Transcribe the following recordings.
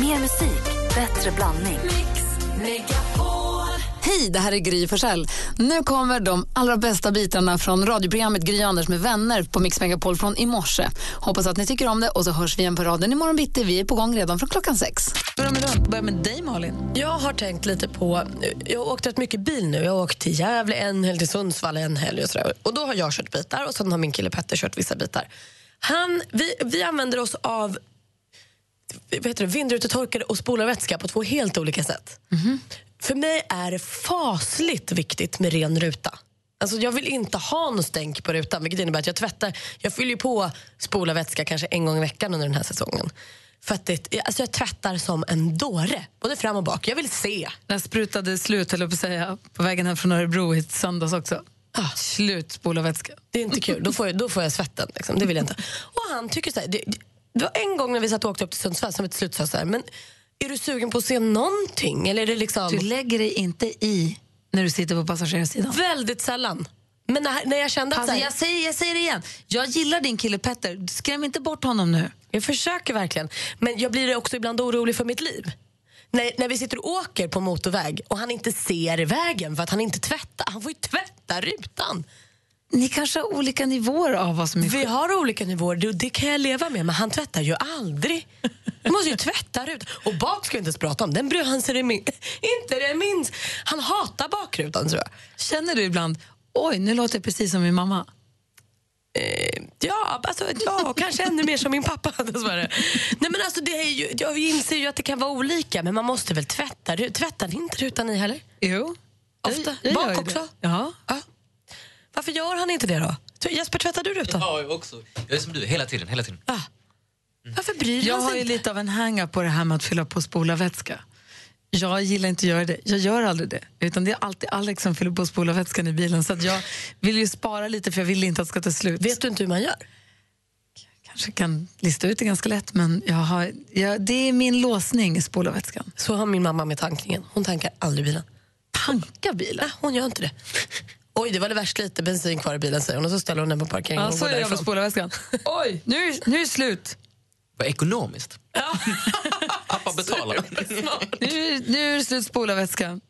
Mer musik, bättre blandning. Hej, det här är Gry Forssell. Nu kommer de allra bästa bitarna från radioprogrammet Gry Anders med vänner på Mix Megapol från i morse. Hoppas att ni tycker om det och så hörs vi igen på raden imorgon bitti. Vi är på gång redan från klockan sex. Börja med. Börja med dig Malin. Jag har tänkt lite på, jag har åkt rätt mycket bil nu. Jag har åkt till Gävle en helg, till Sundsvall en helg och sådär. Och då har jag kört bitar och sen har min kille Petter kört vissa bitar. Han, vi, vi använder oss av vindrutetorkare och spolarvätska på två helt olika sätt. För mig är det fasligt viktigt med ren ruta. Alltså jag vill inte ha något stänk på rutan vilket innebär att jag tvättar, jag fyller på spolarvätska kanske en gång i veckan under den här säsongen. För att det, alltså jag tvättar som en dåre, både fram och bak. Jag vill se. Den sprutade slut, jag på säga, på vägen hem från Örebro i söndags också. Ah. Slut spola vätska. Det är inte kul, då får jag, då får jag svetten. Liksom. Det vill jag inte. Och han tycker så här, det, det var en gång när vi satt och åkte upp till Sundsvall som ett slut sa så här, men är du sugen på att se någonting? Eller är det liksom... Du lägger dig inte i när du sitter på passagerarsidan. Väldigt sällan. Men när, när jag kände att... Alltså, så här, jag, säger, jag säger det igen, jag gillar din kille Petter. Skräm inte bort honom nu. Jag försöker verkligen. Men jag blir också ibland orolig för mitt liv. När, när vi sitter och åker på motorväg och han inte ser vägen för att han inte tvättar. Han får ju tvätta rutan. Ni kanske har olika nivåer av vad som är Vi har olika nivåer, det, det kan jag leva med. Men han tvättar ju aldrig. Han måste ju tvätta rutan. Och bak ska jag inte ens prata om. Den bryr han sig inte det minst. Han hatar bakrutan tror jag. Känner du ibland, oj, nu låter jag precis som min mamma? Eh, ja, alltså, ja, kanske ännu mer som min pappa dessvärre. Nej, men alltså, det är ju, jag inser ju att det kan vara olika, men man måste väl tvätta Tvättar ni inte rutan ni heller? Jo. Ofta? jag Bak gör ju också? Det. Ja. Ja. Varför gör han inte det då? Jesper, tvättar du rutan? Ja, jag också. Jag är som du, hela tiden. Hela tiden. Ah. Varför bryr Jag han har sig ju inte? lite av en hänga på det här med att fylla på spolarvätska. Jag gillar inte att göra det. Jag gör aldrig det. Utan Det är alltid Alex som fyller på spolarvätskan i bilen. Så att jag vill ju spara lite för jag vill inte att det ska ta slut. Vet du inte hur man gör? kanske kan lista ut det ganska lätt men jag har, jag, det är min låsning i spolarvätskan. Så har min mamma med tankningen. Hon tankar aldrig bilen. Tanka bilen? Nej, hon gör inte det. Oj, det var det värst lite bensin kvar i bilen säger hon och så ställer hon den på parkeringen Ja, och så går är jag med därifrån. spolarvätskan. Oj, nu, är- nu är det slut. Vad ekonomiskt. Pappa betalar. Nu, nu är det slut spolarvätskan.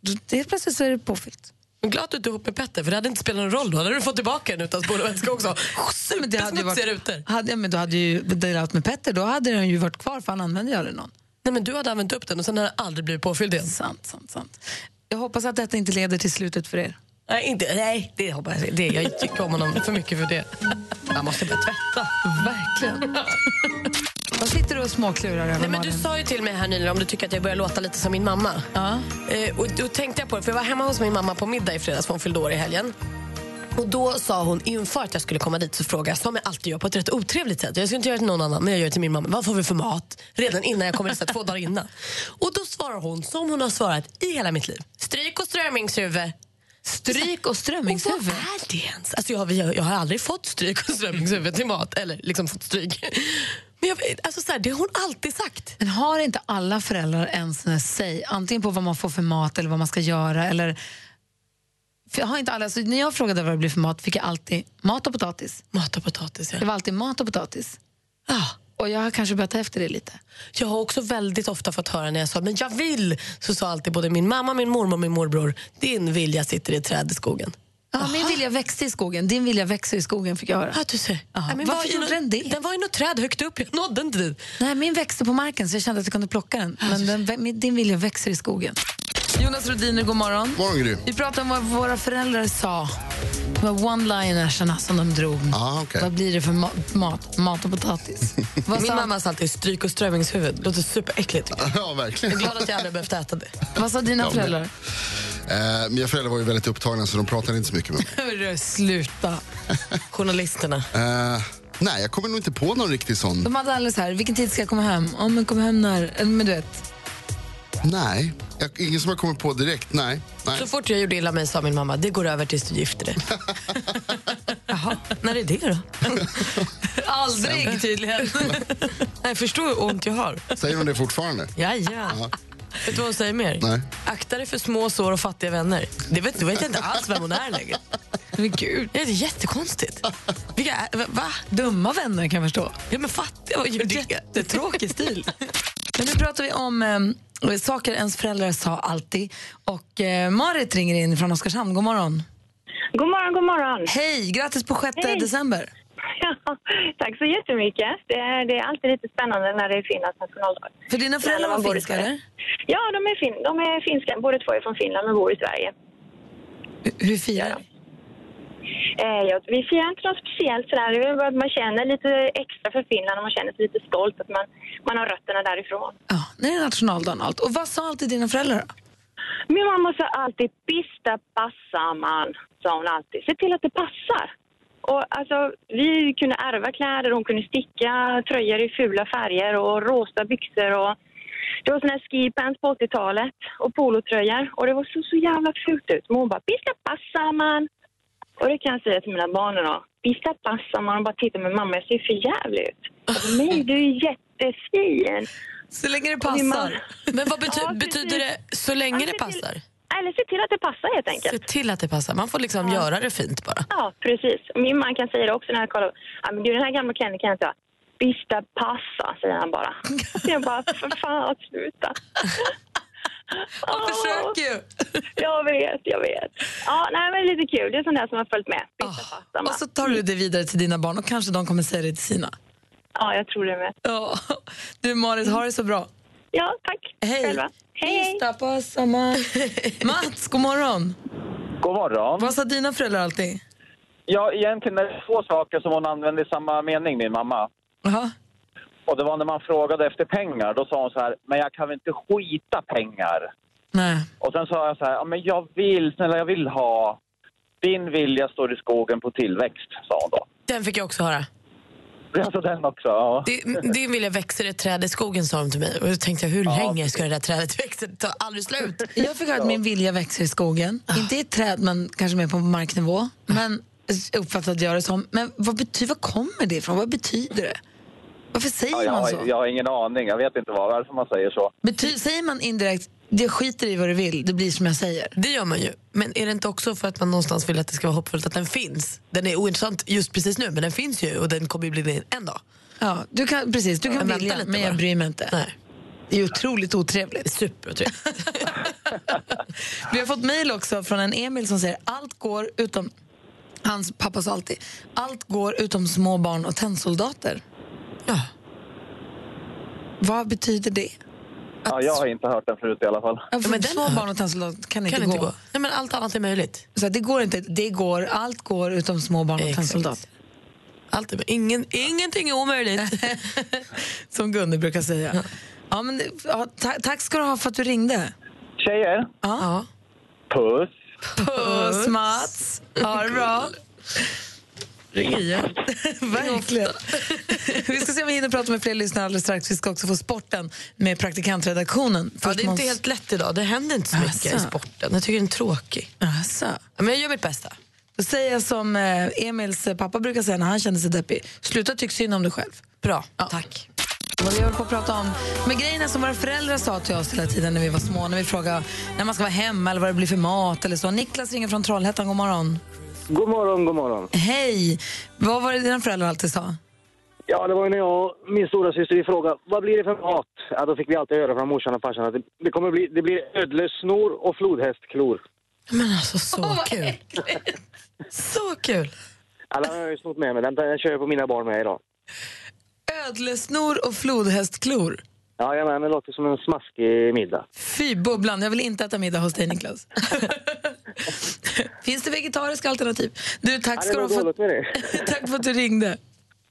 Då- det, plötsligt så är det påfyllt. Jag är glad att du inte är ihop med Petter för det hade inte spelat någon roll då. hade du fått tillbaka den utan spolarvätska också. Men det hade ju Supersmutsiga rutor. hade, ja, men då hade ju delat med Petter, då hade den ju varit kvar för han använde ju aldrig någon. Nej, men du hade använt upp den och sen hade den aldrig blivit påfylld igen. Sant, sant, sant. Jag hoppas att detta inte leder till slutet för er. Nej, inte, nej det hoppas jag det, Jag tycker om honom för mycket för det. Man måste börja tvätta. Verkligen. Vad sitter du och småklurar över, Nej, men du sa ju till mig här nyligen om du tycker att jag börjar låta lite som min mamma. Ja. Eh, och då tänkte jag på det, för jag var hemma hos min mamma på middag i fredags för hon fyllde år i helgen. Och då sa hon inför att jag skulle komma dit så frågade jag, som jag alltid gör på ett rätt otrevligt sätt. Jag skulle inte göra det till någon annan, men jag gör det till min mamma. Vad får vi för mat? Redan innan jag kommer dit, två dagar innan. Och då svarar hon som hon har svarat i hela mitt liv. Stryk och strömmingshuvud. Stryk och Och vad strömmingshuvud. är det ens? Alltså jag, har- jag, jag har aldrig fått stryk och strömmingshuvud till mat. Eller liksom fått stryk. Men jag, alltså så här, det har hon alltid sagt. Men har inte alla föräldrar en sån här säg, antingen på vad man får för mat eller vad man ska göra? Eller... För jag har inte alla, så när jag frågade vad det blir för mat fick jag alltid mat och potatis. Mat och potatis, ja. Det var alltid mat och potatis. Ah. Och jag har kanske börjat ta efter det lite. Jag har också väldigt ofta fått höra när jag sa men jag vill, så sa alltid både min mamma, min mormor och min morbror din vilja sitter i ett träd i skogen. Ja, min vilja växte i skogen, din vilja växer i skogen fick jag höra. Ja, du ser. Nej, men Varför gjorde den det? Den var i något träd högt upp, jag nådde inte dit. Nej, min växte på marken så jag kände att jag kunde plocka den. Men den, din vilja växer i skogen. Jonas Rodiner, god morgon. Morgon, Gry. Vi pratade om vad våra föräldrar sa. One-linersarna som de drog. Ja, okej. Vad blir det för ma- mat? Mat och potatis. vad, Min sa, mamma sa alltid stryk och strömmingshuvud. Det låter superäckligt. Ja, Jag är verkligen. glad att jag aldrig behövt äta det. vad sa dina föräldrar? Eh, mina föräldrar var ju väldigt upptagna så de pratade inte så mycket med mig. Sluta. Journalisterna. Eh, nej, jag kommer nog inte på någon riktig sån. De hade alldeles här, vilken tid ska jag komma hem? Ja, men kom hem när? Eller, Men du vet. Nej, jag, ingen som jag kommer på direkt. Nej. nej. Så fort jag gjorde illa mig sa min mamma, det går över tills du gifter dig. Jaha, när är det då? Aldrig tydligen. Nej, förstår hur ont jag har. Säger de det fortfarande? Ja, ja. Vet du vad hon säger mer? Nej. Akta dig för små sår och fattiga vänner. Det vet, du vet jag inte alls vem hon är längre. Men gud. Det är jättekonstigt. Vilka va? Dumma vänner kan jag förstå. Ja, men fattiga, vad gör det? Jättetråkig stil. Men nu pratar vi om eh, saker ens föräldrar sa alltid. Och eh, Marit ringer in från Oskarshamn. God morgon. God morgon, god morgon. Hej! Grattis på 6 Hej. december. Ja, tack så jättemycket. Det är, det är alltid lite spännande när det är Finlands nationaldag. För dina föräldrar var bor finska, eller? Ja, de är, fin de är finska. Båda två är från Finland men bor i Sverige. Hur- Hur firar ni? Eh, ja, vi firar inte något speciellt sådär. Det är bara att man känner lite extra för Finland och man känner sig lite stolt att man, man har rötterna därifrån. Ja, det är nationaldagen och allt. Och vad sa alltid dina föräldrar då? Min mamma sa alltid pista passar man, sa hon alltid. Se till att det passar. Och alltså, vi kunde ärva kläder, hon kunde sticka tröjor i fula färger och rosa byxor och det var såna här skipants på 80-talet och polotröjor och det var så, så jävla fult ut. Men hon bara, pista passar man. Och det kan jag säga till mina barn idag. Pista passar man och bara titta med mamma, jag ser för jävlig ut. Nej, du är jättefin. Så länge det passar. Men vad bety Ja, betyder det så länge Ja, det passar? Eller se till att det passar helt enkelt. Se till att det passar. Man får liksom göra det fint bara. Ja, precis. Min man kan säga det också när jag kollar. Ja, men gud, den här gamla klänningen kan jag inte ha. Visst, det passa, säger han bara. Jag bara, för fan, sluta. Åh, försöker ju. Jag vet, jag vet. Ja, nej, men lite kul. Det är sånt där som har följt med. Det passar, Och så tar du det vidare till dina barn och kanske de kommer säga det till sina. Ja, jag tror det med. Ja. Du Marit, ha det så bra. Ja, tack. Hej. Själva. Hej. Mats, god morgon. God morgon. Vad sa dina föräldrar alltid? Ja, egentligen är det två saker som hon använde i samma mening, min mamma. Jaha. Och det var när man frågade efter pengar, då sa hon så här, men jag kan väl inte skita pengar? Nej. Och sen sa jag så här, ja, men jag vill, snälla jag vill ha. Din vilja står i skogen på tillväxt, sa hon då. Den fick jag också höra. Alltså den också, ja. Din, din vilja växer ett träd i skogen, sa de till mig. Och då tänkte jag, hur länge ska det där trädet växa? Det tar aldrig slut. Jag fick höra att min vilja växer i skogen. Inte i ett träd, men kanske mer på marknivå. Men uppfattade jag det som. Men vad, betyder, vad kommer det ifrån? Vad betyder det? Varför säger ja jag, man så? har, jag har ingen aning, jag vet inte vad, varför man säger så. Bety, säger man indirekt, det skiter i vad du vill, det blir som jag säger? Det gör man ju. Men är det inte också för att man någonstans vill att det ska vara hoppfullt att den finns? Den är ointressant just precis nu, men den finns ju och den kommer ju bli det en dag. Ja, du kan, precis. Du kan vänta vilja, lite men jag bryr mig inte. Nej. Det är otroligt otrevligt. Superotrevligt. Vi har fått mejl också från en Emil som säger allt går utom... Hans pappa sa alltid, allt går utom små barn och tennsoldater. Ja. Vad betyder det? Ja, jag har inte hört den förut i alla fall. Ja, men den små barn och tennsoldater kan, inte, Kan gå. inte gå. Nej, men allt annat är möjligt. Så att det går inte. Det går, allt går utom små barn och tennsoldater. Allt är, ingen, ingenting är omöjligt. Som Gunde brukar säga. Ja, men, ja, ta, tack ska du ha för att du ringde. Tjejer, ja. puss! Puss Mats! Ha det bra. Ring igen. Verkligen. vi ska se om vi hinner prata med fler lyssnare alldeles strax. Vi ska också få sporten med praktikantredaktionen. Ja, det är inte helt lätt idag. Det händer inte så mycket i sporten. Jag tycker den är tråkig. Asså. Men jag gör mitt bästa. Då säger jag som eh, Emils pappa brukar säga när han känner sig deppig. Sluta tycka synd om dig själv. Bra, Ja. tack. Vad vi håller på att prata om med grejerna som våra föräldrar sa till oss hela tiden när vi var små. När vi frågade när man ska vara hemma eller vad det blir för mat eller så. Niklas ringer från Trollhättan. God morgon. God morgon, god morgon. Hej! Vad var det dina föräldrar alltid sa? Ja, det var ju när jag och min stora syster vi frågade vad blir det för mat? Ja, då fick vi alltid höra från morsan och farsan att det, det kommer bli, det blir ödlesnor och flodhästklor. Men alltså, så kul. Så kul. Alla har jag ju snott med mig, den, den kör jag på mina barn med idag. Ödlesnor och flodhästklor. Ja, men det låter som en smaskig middag. Fy bubblan, jag vill inte äta middag hos dig Niklas. Finns det vegetariska alternativ? Du, tack Ja, ska du ha för, tack för att du ringde.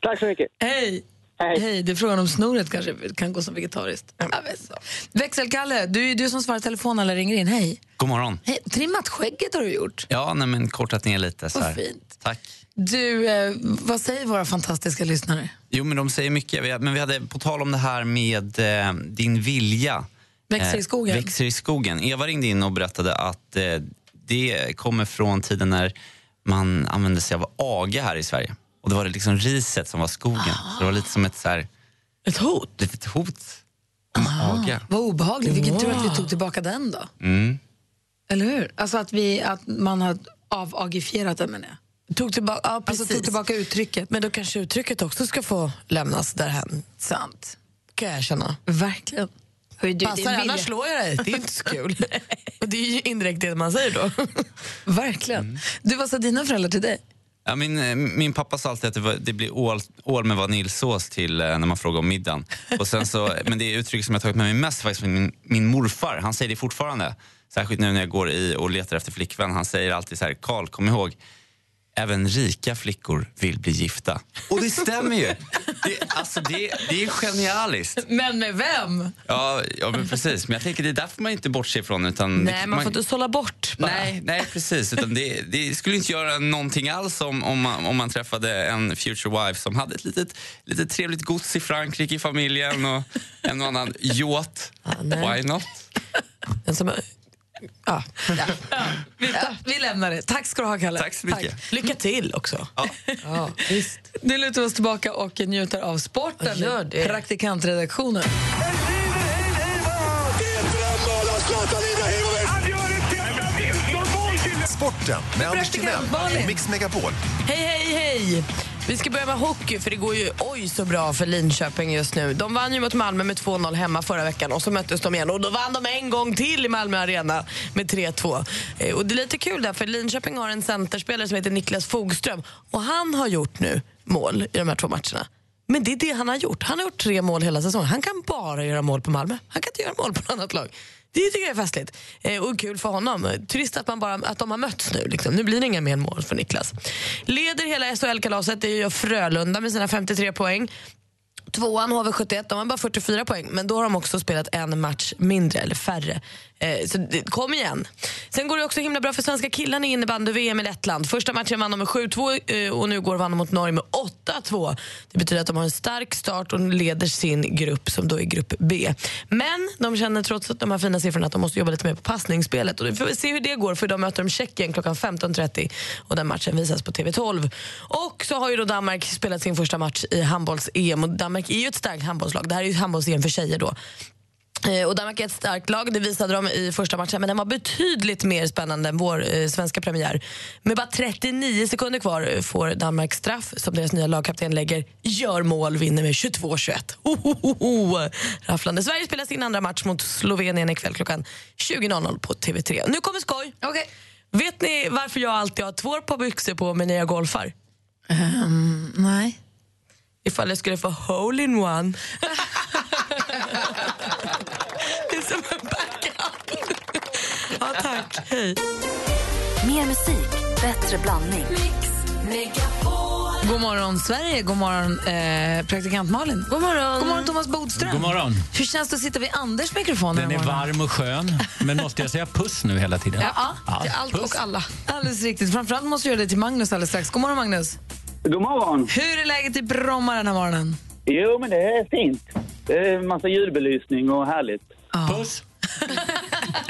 Tack så mycket. Hej! Hej. Hej, det är frågan om snoret kanske kan gå som vegetariskt. Jag vet så. Växelkalle, du är du som svarar telefon eller ringer in. Hej! God morgon. Hej. Trimmat skägget har du gjort. Ja, nej, men kortat ner lite. Så Vad här. fint. Tack. Du, eh, vad säger våra fantastiska lyssnare? Jo, men de säger mycket. Vi- Men vi hade, på tal om det här med eh, din vilja. Växer i eh, skogen. Växer i skogen. Eva ringde in och berättade att eh, det kommer från tiden när man använde sig av aga här i Sverige. Och då var det liksom riset som var skogen. Så det var lite som ett så här, Ett hot. litet hot om aga. Vad obehagligt. Vilken tur att vi tog tillbaka den då. Mm. Eller hur? Alltså att, vi, att man har avagifierat den menar jag. Tog tillbaka, ja, precis. Alltså tog tillbaka uttrycket. Men då kanske uttrycket också ska få lämnas därhän. Sant. kan jag känna. Verkligen. Hörru, du, Passar annars slår jag dig. Det är inte så kul. Och det är ju indirekt det man säger då. Verkligen. Du, vad sa dina föräldrar till dig? Ja, min, eh, min pappa sa alltid att det, var, det blir ål, ål med vaniljsås till eh, när man frågar om middagen. Och sen så, men det är uttryck som jag tagit med mig mest faktiskt min, min morfar. Han säger det fortfarande. Särskilt nu när jag går i och letar efter flickvän. Han säger alltid så här, Karl kom ihåg, även rika flickor vill bli gifta. Och det stämmer ju. Det, alltså det, det är genialiskt. Men med vem? Ja, ja men precis. Men jag tänker det är därför man inte bortser ifrån. Utan Nej, det, man får inte sålla bort bara. Nej, nej precis. Utan det, det skulle inte göra någonting alls om, om, man, om man träffade en future wife som hade ett litet, litet trevligt gods i Frankrike i familjen och en och annan yacht. nej. Why not? En som, ja. Vi, vi lämnar det. Tack ska du ha, Kalle. Tack så mycket. Lycka till också. Ja. Ja, visst. Nu lutar vi oss tillbaka och njuter av sporten. Gör det. Praktikantredaktionen. Sporten med Anders Timell Mix Megapol. Hej, hej, hej! Vi ska börja med hockey, för det går ju oj så bra för Linköping just nu. De vann ju mot Malmö med 2-0 hemma förra veckan och så möttes de igen och då vann de en gång till i Malmö Arena med 3-2. Eh, och det är lite kul där, för Linköping har en centerspelare som heter Niklas Fogström och han har gjort nu mål i de här två matcherna. Men det är det han har gjort. Han har gjort tre mål hela säsongen. Han kan bara göra mål på Malmö. Han kan inte göra mål på något annat lag. Det tycker jag är festligt eh, och kul för honom. Trist att, man bara, att de har mötts nu. Liksom. Nu blir det inga mer mål för Niklas. Leder hela SHL-kalaset det är ju Frölunda med sina 53 poäng. Tvåan HV71, de har bara 44 poäng, men då har de också spelat en match mindre, eller färre. Eh, så det, kom igen. Sen går det också himla bra för svenska killarna i innebandy-VM i Lettland. Första matchen vann de med 7-2 eh, och nu går vann de mot Norge med 8-2. Det betyder att de har en stark start och leder sin grupp som då är grupp B. Men de känner trots att de har fina siffrorna att de måste jobba lite mer på passningsspelet. Och vi får se hur det går för de möter de Tjeckien klockan 15.30 och den matchen visas på TV12. Och så har ju då Danmark spelat sin första match i handbolls-EM och Danmark är ju ett starkt handbollslag. Det här är ju handbolls-EM för tjejer då. Eh, Och Danmark är ett starkt lag, det visade de i första matchen men den var betydligt mer spännande än vår eh, svenska premiär. Med bara 39 sekunder kvar eh, får Danmark straff som deras nya lagkapten lägger, gör mål, vinner med 22-21. Hohoho! Rafflande. Sverige spelar sin andra match mot Slovenien ikväll klockan 20.00 på TV3. Nu kommer skoj! Okay. Vet ni varför jag alltid har två par byxor på mig när jag golfar? Ehm, nej. Ifall jag skulle få hole in one. det är som en backup. ja, tack. Hej. Mer musik, bättre blandning. God morgon, Sverige. God morgon, eh, praktikant Malin. God morgon. God morgon, Thomas Bodström. God morgon. Hur känns det att sitta vid Anders mikrofon Den den är varm och skön. Men måste jag säga puss nu hela tiden? Ja, till allt puss. och alla. Alldeles riktigt. Framförallt måste jag göra det till Magnus alldeles strax. God morgon, Magnus. God morgon. Hur är läget i Bromma den här morgonen? Jo, men det är fint. Det är massa ljudbelysning och härligt. Puss.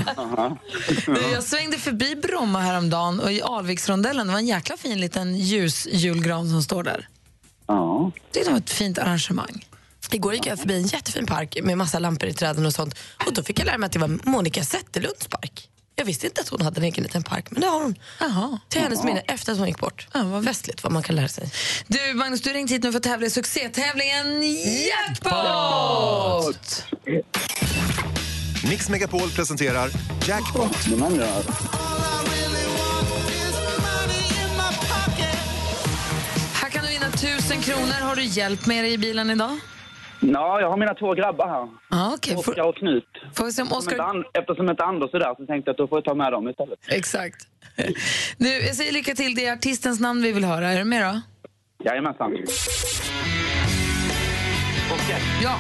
Aha. Du, Jag svängde förbi Bromma häromdagen och i Alviksrondellen det var en jäkla fin liten ljusjulgran som står där. Ja. Det var ett fint arrangemang. Igår gick jag förbi en jättefin park med massa lampor i träden och sånt. Och då fick jag lära mig att det var Monica Zetterlunds park. Jag visste inte att hon hade en egen liten park, men det har hon. Jaha. Till hennes minne efter att hon gick bort. Ja, vad Festligt vad man kan lära sig. Du, Magnus, du har ringt hit nu för att tävla i succétävlingen Jackpot! Mix Megapol presenterar Jackpot. Här kan du vinna tusen kronor. Har du hjälp med dig i bilen idag? Ja, jag har mina två grabbar här. Okej. Får- Oskar och Knut. Får vi se om Oskar... inte Eftersom inte Anders är där så tänkte jag att då får jag ta med dem istället. Exakt. Du, jag säger lycka till. Det är artistens namn vi vill höra. Är du med då? Jajamensan. Okej. Ja.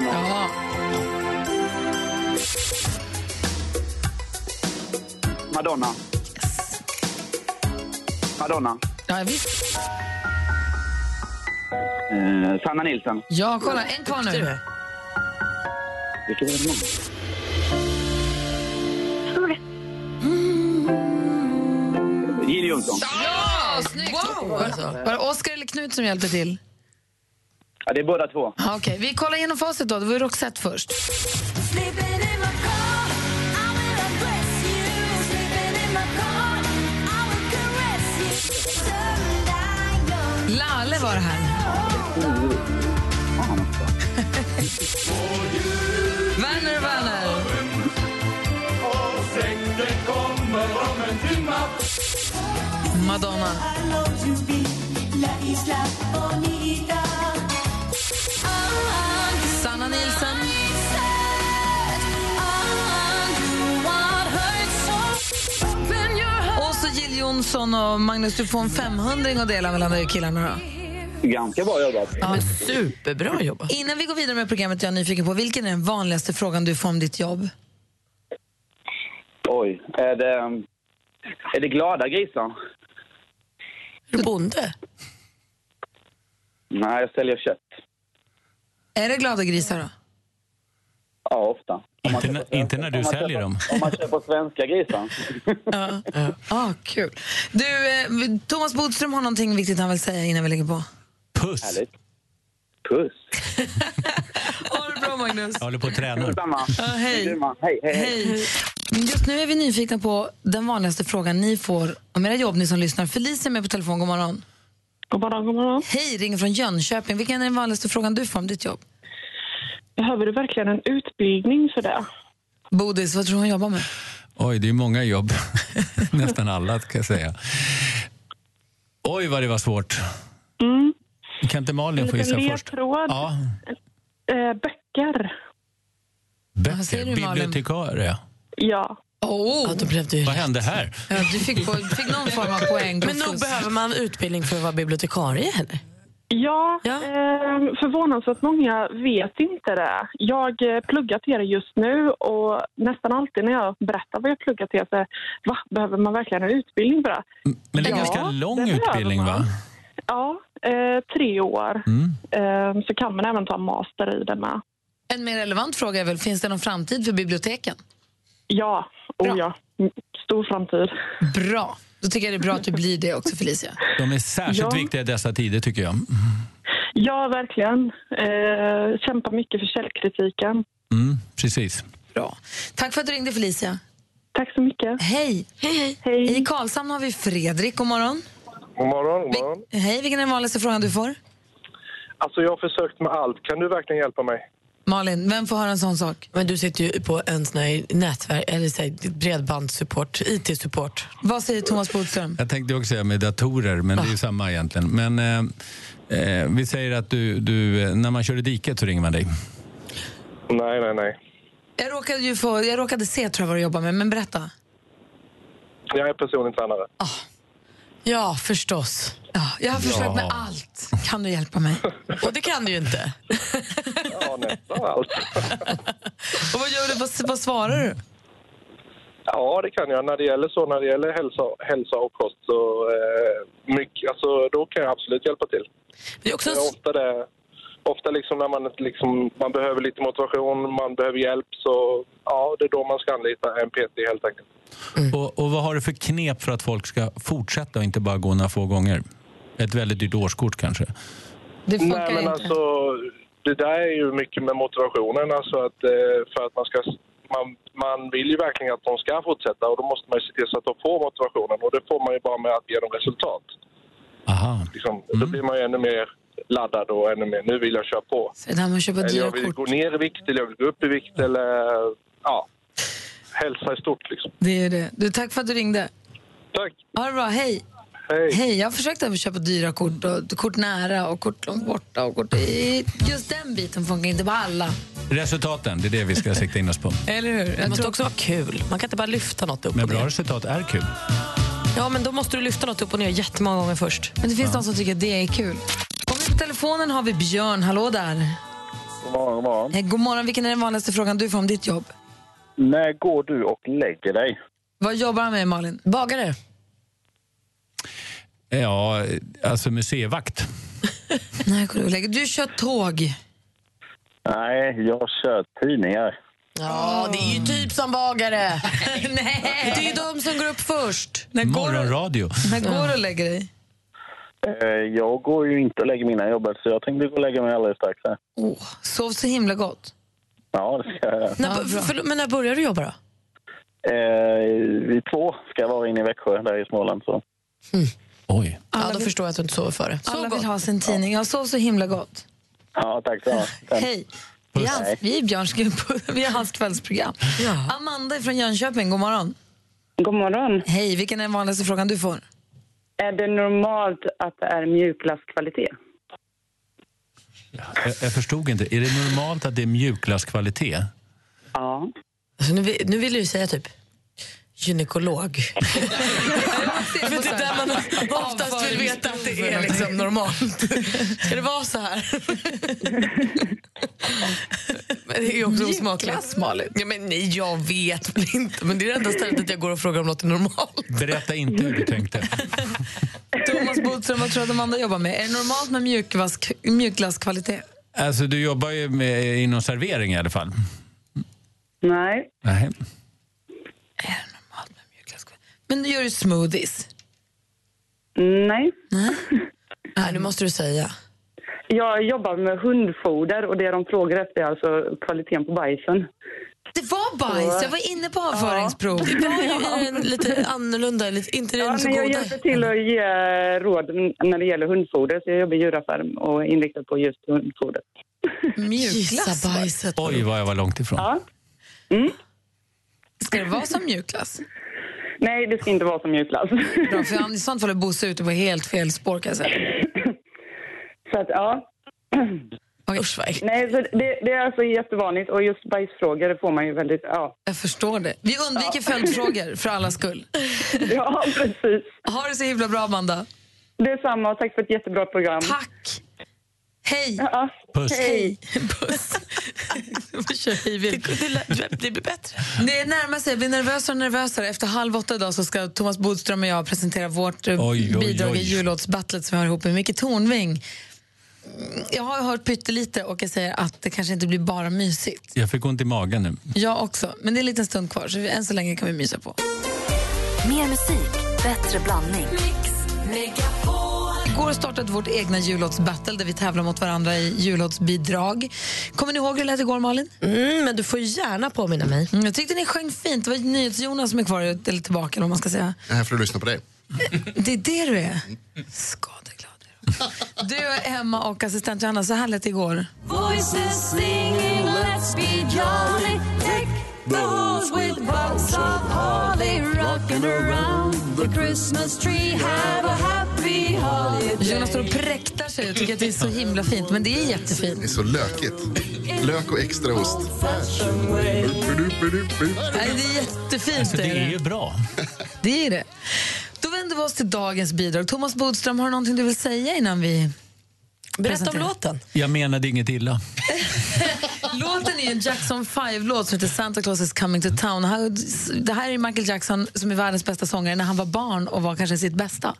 Werner och Werner. Ja. Madonna. Madonna. Ja, visst. Eh, Sanna Nilsson. Ja, kolla. En kvar nu. är. Vilka var det nu? Ginny Jonsson. Ja, snyggt! Wow. alltså. Var det Oskar eller Knut som hjälpte till? Ja, det är båda två. Okej, okay, vi kollar igenom facit då. Det var Roxette först. Lale var det här. Werner Werner. Madonna. Sanna Nielsen. Och så Jill Johnson och Magnus, du får en 500 att dela mellan dig och killarna då. Ganska bra jobbat. Ja, superbra jobbat. Innan vi går vidare med programmet jag är nyfiken på, vilken är den vanligaste frågan du får om ditt jobb? Oj, är det, är det glada grisar? Är du bonde? Nej, jag säljer kött. Är det glada grisar då? Ja, ofta. Inte, när- inte när du Om man säljer köper- dem. Om man köper svenska grisar. Ja. Ah, kul. Du, eh, Thomas Bodström har någonting viktigt han vill säga innan vi lägger på. Puss! Härligt. Puss. Ha det bra, Magnus. Jag håller på att träna. Detsamma. Ja, hej. Detsamma. Hej, hej, hej. Hej. Just nu är vi nyfikna på den vanligaste frågan ni får om era jobb, ni som lyssnar. Felicia är med på telefon. God morgon. God morgon, god morgon. Hej, ringer från Jönköping. Vilken är den vanligaste frågan du får om ditt jobb? Behöver du verkligen en utbildning för det? Bodis, vad tror du hon jobbar med? Oj, det är många jobb. Nästan alla, kan jag säga. Oj, vad det var svårt. Mm. Kan inte Malin En få gissa först? Ja, Eh, böcker. böcker. Bibliotekarie. Ja. Oh. Ja, då blev det ju Vad hände här? Ja, du fick, på, fick någon form av poäng. Men nog behöver man utbildning för att vara bibliotekarie, eller? Ja, Ja. Eh, förvånansvärt många vet inte det. Jag eh, pluggar till det just nu och nästan alltid när jag berättar vad jag pluggar till så va, behöver man verkligen en utbildning för det? Men det är en Ja, ganska lång utbildning, va? Ja, eh, tre år. Mm. Eh, så kan man även ta master i det med. En mer relevant fråga är väl, finns det någon framtid för biblioteken? Ja, oh ja. Stor framtid. Bra. Då tycker jag det är bra att du blir det också, Felicia. De är särskilt Ja. viktiga i dessa tider, tycker jag. Ja, verkligen. Eh, kämpar mycket för källkritiken. Mm, precis. Bra. Tack för att du ringde, Felicia. Tack så mycket. Hej. Hej, hej. I Karlshamn har vi Fredrik. God morgon. God morgon, god morgon. Hej, vilken är den vanligaste frågan du får? Alltså jag har försökt med allt. Kan du verkligen hjälpa mig? Malin, vem får höra en sån sak? Men du sitter ju på en sån här nätverk, eller så här, bredbandssupport, IT-support. Vad säger Thomas Bodström? Jag tänkte också säga med datorer, men det är ju samma egentligen. Men eh, eh, vi säger att du, du, eh, när man kör i diket så ringer man dig. Nej, nej, nej. Jag råkade, ju få, jag råkade se tror jag vad du jobbar med, men berätta. Jag är personlig tränare. Ja, förstås. Ja, jag har försökt Ja. med allt. Kan du hjälpa mig? Och det kan du ju inte. Ja, nästan allt. Och vad gör du? Vad, vad svarar du? Ja, det kan jag. När det gäller så, när det gäller hälsa, hälsa och kost så eh, mycket, alltså, då kan jag absolut hjälpa till. Det är också... Det är ofta det, ofta liksom när man, liksom, man behöver lite motivation, man behöver hjälp så ja, det är då man ska anlita en PT helt enkelt. Och, och vad har du för knep för att folk ska fortsätta och inte bara gå några få gånger? Ett väldigt dyrt årskort kanske? Det Nej, men alltså, det där är ju mycket med motivationen. Alltså att, eh, för att man, ska, man, man vill ju verkligen att de ska fortsätta och då måste man ju se till så att de får motivationen. Och det får man ju bara med att ge dem resultat. Aha. Liksom, Då blir man ju ännu mer laddad och ännu mer, nu vill jag köra på. Så det här med att köpa Eller jag vill kort. gå ner i vikt eller jag vill gå upp i vikt eller ja, hälsa i stort liksom. Det är det. Du, tack för att du ringde. Tack. Ha det bra. Hej. Hej. Jag har försökt att köpa dyra kort, och kort nära och kort långt borta. Och kort i... Just den biten funkar inte på alla. Resultaten, det är det vi ska sikta in oss på. Eller hur? Det måste också vara kul. Man kan inte bara lyfta något upp Men och bra resultat är kul. Ja, men då måste du lyfta något upp och ner jättemånga gånger först. Men det finns de som tycker att det är kul. Och på telefonen har vi Björn. Hallå där. God morgon, god morgon. Eh, God morgon. Vilken är den vanligaste frågan du får om ditt jobb? När går du och lägger dig? Vad jobbar han med, Malin? Bagare. Ja, alltså museivakt. Nej, går du och lägger. Du kör tåg. Nej, jag kör tidningar. Ja, det är ju typ som bagare. Nej. Det är ju de som går upp först. Morgonradio. När går du och lägger dig? Eh, Jag går ju inte och lägger mina jobbet så jag tänkte gå och lägga mig alldeles strax. här. Oh, sov så himla gott. Ja, det ska jag göra. När, förlåt, men när börjar du jobba då? Eh, vid två ska jag vara inne i Växjö, där i Småland. Så. Oj. Ja, då förstår jag att du inte sover före. Alla vill ha sin tidning. Jag sov så himla gott. Ja, tack så mycket. Hej. Vi är, hans, vi är Björns, vi är hans kvällsprogram. Amanda från Jönköping, god morgon. God morgon. Hej, vilken är den vanligaste frågan du får? Är det normalt att det är mjukglasskvalitet? Jag, jag förstod inte. Är det normalt att det är mjukglasskvalitet? Ja. Alltså, nu, vill- nu vill du säga typ gynekolog. För det är där man oftast vill veta att det är liksom normalt. Ska det vara så här? men det är ju också osmakligt. Ja, men nej, jag vet väl inte. Men det är det enda stället att jag går och frågar om något är normalt. Berätta inte hur du tänkte. Thomas Bodström, vad tror du att Amanda jobbar med? Är det normalt med mjukglass, mjukglasskvalitet? Alltså, du jobbar ju med, inom servering i alla fall. Nej. Nej. Men du gör ju smoothies. Nej. Nej, nu måste du säga. Jag jobbar med hundfoder och det de frågar efter är alltså kvaliteten på bajsen. Det var bajs, jag var inne på avföringsprov. Det var ju en lite annorlunda, lite, inte den Ja, så men jag goda. hjälper till att ge råd när det gäller hundfoder. Så jag jobbar i djuraffär och är inriktad på just hundfoder. Mjukglass? bajset. Oj, vad jag var långt ifrån. Ja. Ska det vara som mjukglass? Nej, det ska inte vara som mjukglass. Bra, för i sånt fall är Bosse ute på helt fel spår kan jag säga. Så att, ja. Usch, äckligt. Nej, så det, det är alltså jättevanligt och just bajsfrågor det får man ju väldigt, ja. Jag förstår det. Vi undviker följdfrågor för alla skull. Ja, precis. Ha det så himla bra, Amanda. Detsamma och tack för ett jättebra program. Tack. Hej. Ja, Puss. Hej. Puss. det, blir bättre. Det närmar sig, jag blir nervösare och nervösare. Efter halv åtta idag så ska Thomas Bodström och jag presentera vårt eh, Oj, oj, bidrag i oj. jullåtsbattlet som vi har ihop med Micke Tornving. Mm, Jag har hört pyttelite och jag säger att det kanske inte blir bara mysigt. Jag fick ont i magen nu. Jag också, men det är en liten stund kvar så vi, än så länge kan vi mysa på. Mer musik, bättre blandning. Igår startade vårt egna jullåtsbattle där vi tävlar mot varandra i jullåtsbidrag. Kommer ni ihåg hur det lät igår, Malin? Mm, men du får gärna påminna mig. Mm, jag tyckte ni sjöng fint. Det var NyhetsJonas som är kvar, eller tillbaka eller vad man ska säga. Jag är här för att lyssna på dig. Det är det du är. Skadeglad är du. Du, Emma och assistent Johanna, så här lät det igår. Voices singing, let's be jolly. Halls with boughs of holly, rocking around the Christmas tree. Have a happy holiday. Jonas står och präktar sig tycker att det är så himla fint, men det är jättefint. Det är så lökigt. Lök och extra ost. Nej, det är jättefint. Alltså, det är ju bra. Det är det. Då vänder vi oss till dagens bidrag. Thomas Bodström, har du någonting du vill säga innan vi Berätta om låten. Jag menade inget illa. Låten är en Jackson 5-låt som heter Santa Claus is coming to town. Det här är Michael Jackson som är världens bästa sångare när han var barn och var kanske sitt bästa.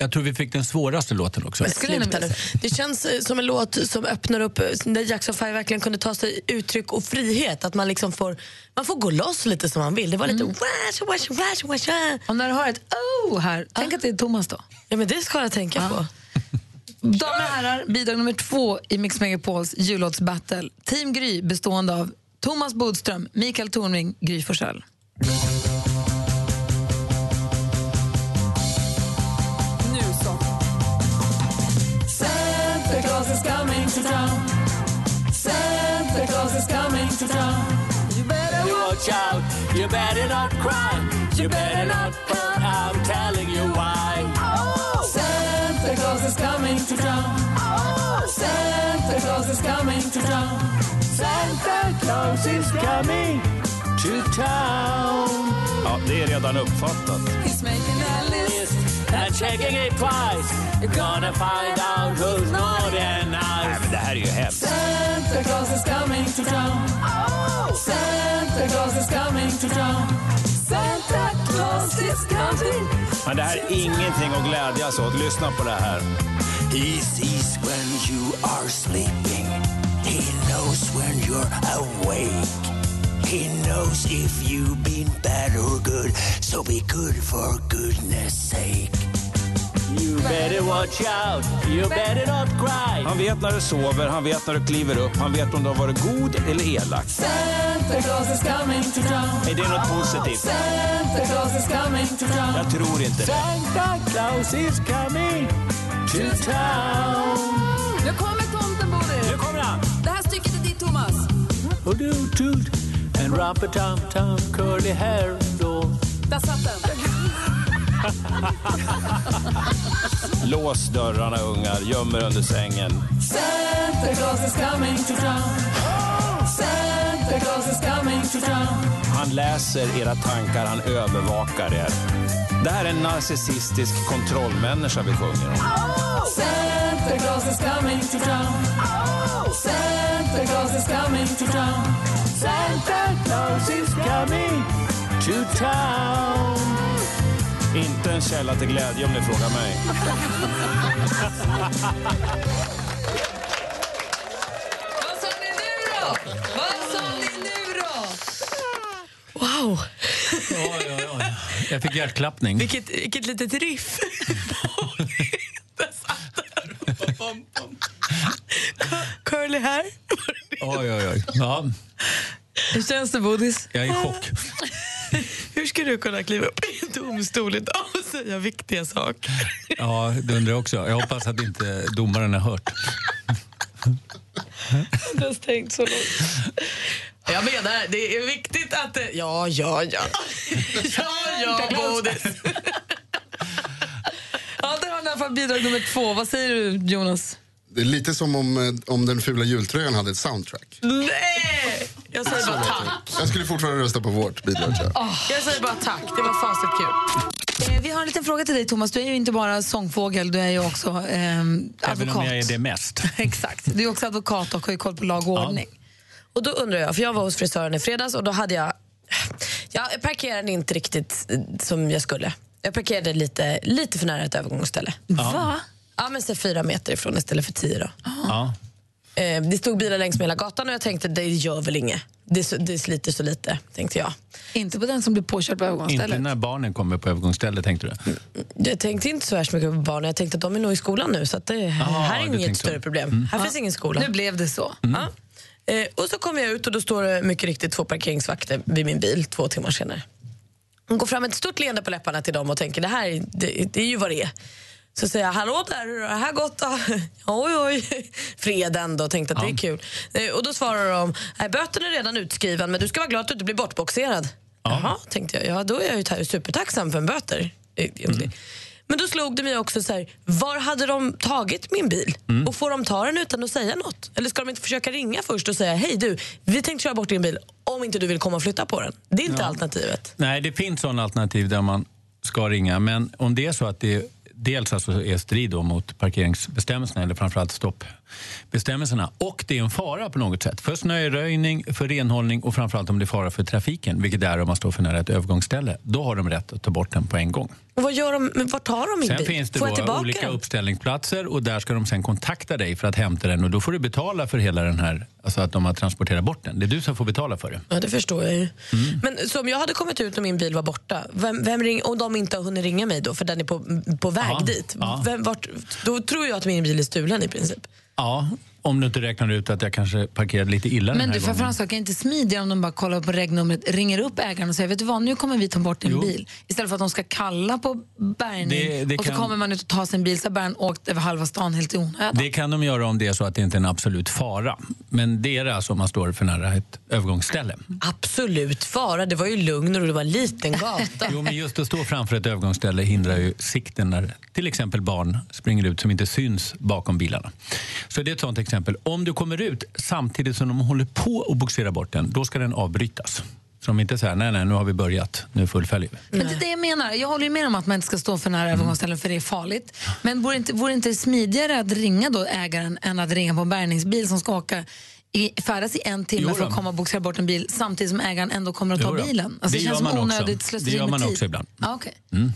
Jag tror vi fick den svåraste låten också. Men sluta nu. Det känns eh, som en låt som öppnar upp, eh, där Jackson 5 verkligen kunde ta sig uttryck och frihet. Att man liksom får, man får gå loss lite som man vill. Det var lite wash, wash, wash, wash. Och när du hör ett oh här, tänk att det är Thomas då. Ja, men det ska jag tänka på. Damer och herrar, bidrag nummer två i Mix Megapols jullåtsbattle. Team Gry bestående av Thomas Bodström, Mikael Tornving, Gry Forssell. Nu så. Santa Claus is coming to town. Santa Claus is coming to town. You better watch out. You better not cry. You better not put I'm Santa Claus is coming to town. Ja, det är redan uppfattat. He's making a list and checking it twice. You're gonna find out who's naughty and Nej, nice. men det här är ju hemskt. Santa Claus is coming to town. Santa Claus is coming to town. Santa Claus is coming. Men det här är ingenting att glädjas åt. Lyssna på det här. He sees when you are sleeping. He knows when you're awake. He knows if you've been bad or good, so be good for goodness sake. You better watch out, you better not cry. Han vet när du sover, han vet när du kliver upp, han vet om du har varit god eller elak. Santa Claus is coming to town. Är det något positivt? Santa Claus is coming to town. Jag tror inte det. Santa Claus is coming to town. Och du tut en rumpa-tum-tum curly hair då. Där satt den. Lås dörrarna ungar, göm er under sängen. Santa Claus is coming to town. Santa Claus is coming to town. Han läser era tankar, han övervakar er. Det här är en narcissistisk kontrollmänniska vi sjunger om. Santa Claus is coming to town. Santa Claus is coming to town. Santa Claus is coming to town. Inte en källa till glädje om ni frågar mig. Vad sa ni nu då? Vad sa ni nu då? Wow! Oj, oj, oj. Jag fick hjärtklappning. Vilket, vilket litet riff. Curly hair. Oj, oj, oj. Ja, Hur känns det, Bodis? jag är i chock. Hur ska du kunna kliva upp i en domstol idag och säga viktiga saker? Ja, det undrar jag också. Jag hoppas att inte domaren har hört. Jag har tänkt så långt. Jag menar, det är viktigt att... Det... Ja, ja, ja. Ja, ja, Bodis. Ja, har ni i alla fall bidrag nummer två. Vad säger du, Jonas? Det är lite som om, eh, om den fula jultröjan hade ett soundtrack. Nej! Jag säger bara tack. Jag skulle fortfarande rösta på vårt bidrag. tror jag. Jag säger bara tack. Det var fasligt kul. Eh, vi har en liten fråga till dig, Thomas. Du är ju inte bara sångfågel, du är ju också eh, Även advokat. om jag är det mest. Exakt. Du är också advokat och har ju koll på lag och ordning. Och då undrar jag, för jag var hos frisören i fredags och då hade jag... Jag parkerade inte riktigt som jag skulle. Jag parkerade lite, lite för nära ett övergångsställe. Va? Ja, men så fyra meter ifrån istället för tio. Då. Ja. Eh, det stod bilar längs med hela gatan och jag tänkte det gör väl inget. Det, det sliter så lite, tänkte jag. Inte på den som blir påkörd på Inte övergångsstället. när barnen kommer på övergångsstället, tänkte du? Jag tänkte inte så värst mycket på barnen. Jag tänkte att de är nog i skolan nu så att det här är inget tänkte så. större problem. Mm. Här finns ingen skola. Nu blev det så. Ja. Eh, och så kommer jag ut och då står det mycket riktigt två parkeringsvakter vid min bil två timmar senare. Hon går fram med ett stort leende på läpparna till dem och tänker det här är- det, det är ju vad det är. Så säger jag, hallå där, hur har det här gått då? oj, oj. Fred ändå tänkte att det är kul. Eh, och då svarar de, "Nej, böten är redan utskriven men du ska vara glad att du inte blir bortboxerad. Jaha, tänkte jag. Ja, då är jag ju ta- supertacksam för en böter. Eh, Men då slog det mig också så här, var hade de tagit min bil? Och får de ta den utan att säga något? Eller ska de inte försöka ringa först och säga, hej du, vi tänkte köra bort din bil om inte du vill komma och flytta på den. Det är inte alternativet. Nej, det finns sådana alternativ där man ska ringa. Men om det är så att det dels alltså är strid då mot parkeringsbestämmelserna eller framförallt stopp stoppbestämmelserna och det är en fara på något sätt för snöröjning, för renhållning och framförallt om det är fara för trafiken, vilket det är om man står för nära ett övergångsställe, då har de rätt att ta bort den på en gång. Och vad gör de, vart tar de min Sen bil? finns det då olika den? uppställningsplatser och där ska de sen kontakta dig för att hämta den och då får du betala för hela den här, alltså att de har transporterat bort den. Det är du som får betala för det. Ja, det förstår jag ju. Mm. Men så om jag hade kommit ut och min bil var borta, vem, vem ring, och de inte har hunnit ringa mig då för den är på, på väg Ja, dit, ja. Vem, vart, då tror jag att min bil är stulen i princip. Ja, om du inte räknar ut att jag kanske parkerade lite illa den Men här du, för gången. Frans, är inte smidigare om de bara kollar på regnumret, ringer upp ägaren och säger vet du vad, nu kommer vi ta bort din Jo. bil. Istället för att de ska kalla på bärgning Det- det och så kan- kommer man ut och tar sin bil så har bärgaren åkt över halva stan helt i onödan. Det kan de göra om det är så att det inte är en absolut fara. Men det är det alltså om man står för nära ett övergångsställe. Absolut fara, det var ju lugn och det var en liten gata. Jo, men just att stå framför ett övergångsställe hindrar ju sikten när till exempel barn springer ut som inte syns bakom bilarna. Så det är ett sånt exempel. Om du kommer ut samtidigt som de håller på att bogsera bort den, då ska den avbrytas. Så de inte säger nej, nej, nu har vi börjat, nu fullföljer vi. Men det är det jag menar. Jag håller med om att man inte ska stå för nära övergångsställen för det är farligt. Men vore det inte, vore det inte smidigare att ringa då ägaren än att ringa på en bärgningsbil som ska åka i, färdas i en timme för att komma och bogsera bort en bil samtidigt som ägaren ändå kommer att ta bilen? Alltså, det, Det känns gör som man också. onödigt Det slöseri gör med man tid. också ibland. Ja, okej. Mm.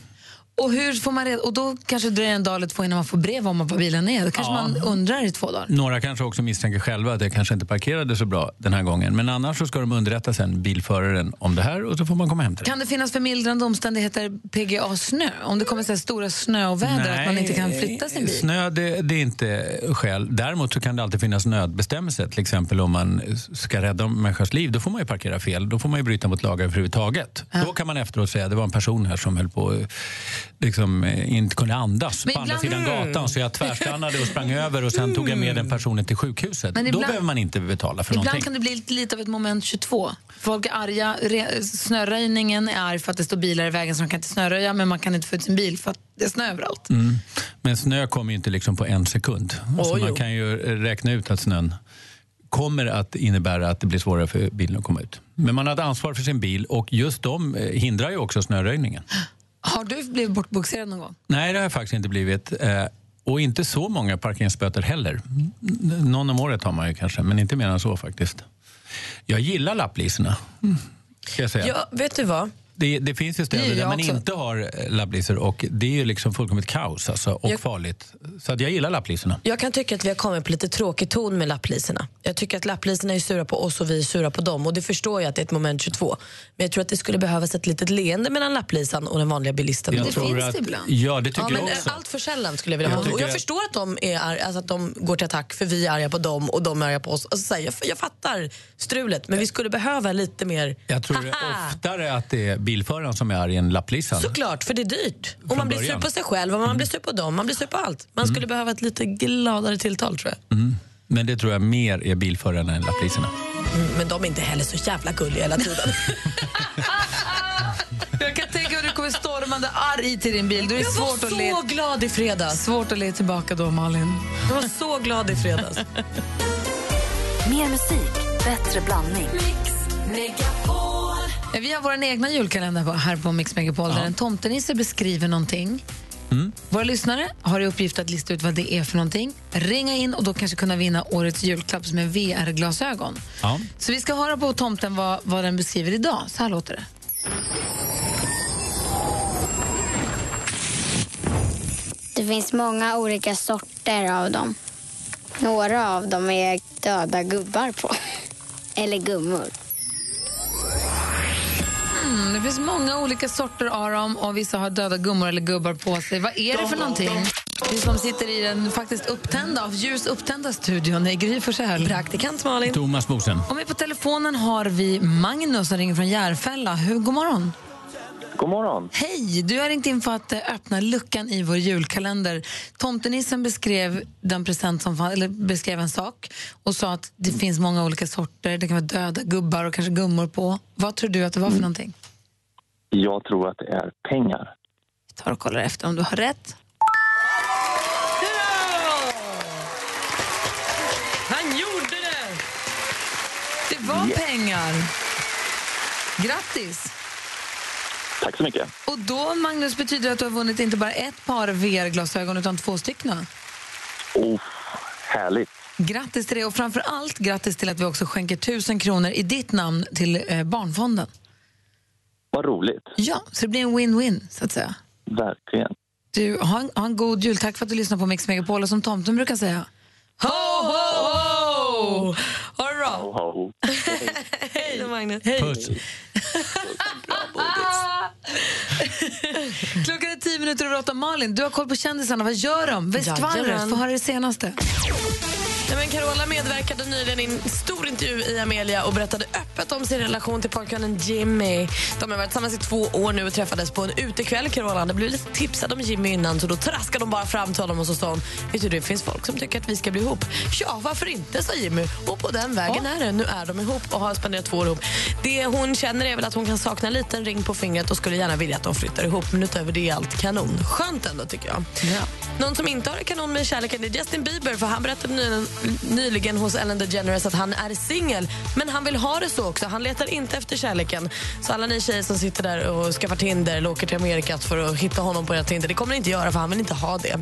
Och, hur får man reda, och då kanske det dröjer en dag eller två innan man får brev om vad bilen är. Då kanske Ja. man undrar i två dagar. Några kanske också misstänker själva att det kanske inte parkerade så bra den här gången. Men annars så ska de underrätta sen bilföraren om det här och så får man komma hem till det. Kan det finnas förmildrande omständigheter PGA snö? Om det kommer så stora snöoväder att man inte kan flytta sin bil? Snö det, det är inte skäl. Däremot så kan det alltid finnas nödbestämmelser. Till exempel om man ska rädda en människas liv, då får man ju parkera fel. Då får man ju bryta mot lagar överhuvudtaget. Då kan man efteråt säga att det var en person här som höll på liksom, eh, inte kunde andas Men på andra ibland- sidan gatan. Så jag tvärstannade och sprang över och sen tog jag med den personen till sjukhuset. Men Då ibland- behöver man inte betala för Ibland någonting. kan det bli lite, lite av ett moment 22. Folk är arga, re, snöröjningen är arg för att det står bilar i vägen så de kan inte snöröja men man kan inte få ut sin bil för att det är snö överallt. Mm. Men snö kommer ju inte liksom på en sekund. Alltså Åh, man jo. kan ju räkna ut att snön kommer att innebära att det blir svårare för bilen att komma ut. Men man har ett ansvar för sin bil och just de eh, hindrar ju också snöröjningen. Har du blivit bortbogserad någon gång? Nej, det har jag faktiskt inte blivit. Eh, Och inte så många parkeringsböter heller. Någon om året har man ju kanske, men inte mer än så faktiskt. Jag gillar lapplisorna. Mm. Ska jag säga. Ja, vet du vad? Det, det finns ju städer där man också. inte har eh, lapplisor och det är ju liksom fullkomligt kaos alltså, och Jag- farligt. Så att jag gillar lapplisorna. Jag kan tycka att vi har kommit på lite tråkig ton med lapplisorna. Jag tycker att lapplisorna är sura på oss och vi är sura på dem. Och det förstår jag att det är ett moment 22. Men jag tror att det skulle behövas ett litet leende mellan lapplisan och den vanliga bilisten. Jag Det tror finns att- det ibland. ja, det tycker ja, jag också. Allt för sällan skulle jag vilja Jag. Och jag att- förstår att de, är arga, alltså att de går till attack för vi är arga på dem och de är arga på oss. Alltså, så här, jag, jag fattar strulet, men vi skulle behöva lite mer... Jag tror oftare att det är bilföraren som är arg än lapplisan. Såklart, för det är dyrt. Och Från man blir sur början. Mm. på sig själv och man blir sur på dem, man blir sur på allt. Man skulle behöva ett lite gladare tilltal tror jag. Mm. Men det tror jag mer är bilförarna än lapplisorna. Mm, men de är inte heller så jävla gulliga hela tiden. Jag kan tänka mig att du kommer stormande arg till din bil. Då är Jag var svårt att så le... glad i fredags. Svårt att le tillbaka då, Malin. Jag var så glad i fredags. Mer musik, bättre blandning. Ja, Vi har vår egna julkalender på, här på Mix Megapol där en tomtenisse beskriver någonting. Våra lyssnare har i uppgift att lista ut vad det är för någonting. Ringa in och då kanske kunna vinna årets julklapp som är VR-glasögon. Ja. Så vi ska höra på tomten vad, vad den beskriver idag. Så här låter det. Det finns många olika sorter av dem. Några av dem är döda gubbar på. Eller gummor. Mm, det finns många olika sorter av dem och vissa har döda gummor eller gubbar på sig. Vad är det för någonting? Vi som sitter i den faktiskt upptända, av ljus upptända studion är Gry Forssell. Praktikant Malin. Thomas Bodström. Och med på telefonen har vi Magnus som ringer från Järfälla. Hur, god morgon. God morgon. Hej! Du har ringt in för att eh, öppna luckan i vår julkalender. Tomtenissen beskrev, den present som, fann- eller beskrev en sak och sa att det finns många olika sorter. Det kan vara döda gubbar och kanske gummor på. Vad tror du att det var för någonting? Jag tror att det är pengar. Vi tar och kollar efter om du har rätt. Han gjorde det! Det var pengar. Grattis! Tack så mycket. Och då, Magnus, betyder det att du har vunnit inte bara ett par VR-glasögon utan två stycken. Oh, härligt. Grattis till det och framför allt grattis till att vi också skänker tusen kronor i ditt namn till eh, Barnfonden. Vad roligt. Ja, så det blir en win-win så att säga. Verkligen. Du, ha en, ha en god jul. Tack för att du lyssnar på Mix Megapol och som tomten brukar säga. Ho, ho, ho! Ha det bra. Hej, Magnus. Puss. Klockan är tio minuter över åtta. Malin, du har koll på kändisarna. Vad gör de? Jajamän. få höra det senaste. Ja, men Carola medverkade nyligen i en stor intervju i Amelia och berättade öppet om sin relation till pojkvännen Jimmy. De har varit tillsammans i två år nu och träffades på en utekväll. Carola hade blivit lite tipsad om Jimmy innan så då traskade de bara fram till honom och så sa hon Vet du, det finns folk som tycker att vi ska bli ihop. Ja, varför inte, sa Jimmy. Och på den vägen är det. Nu är de ihop och har spenderat två år ihop. Det hon känner är väl att hon kan sakna en liten ring på fingret och skulle gärna vilja att de flyttar ihop. Men utöver det är allt kanon. Skönt ändå tycker jag. Någon som inte har det kanon med kärleken är Justin Bieber för han berättade nyligen nyligen hos Ellen DeGeneres att han är singel. Men han vill ha det så också. Han letar inte efter kärleken. Så alla ni tjejer som sitter där och skaffar Tinder eller åker till Amerika för att hitta honom på era Tinder, det kommer ni inte göra för han vill inte ha det.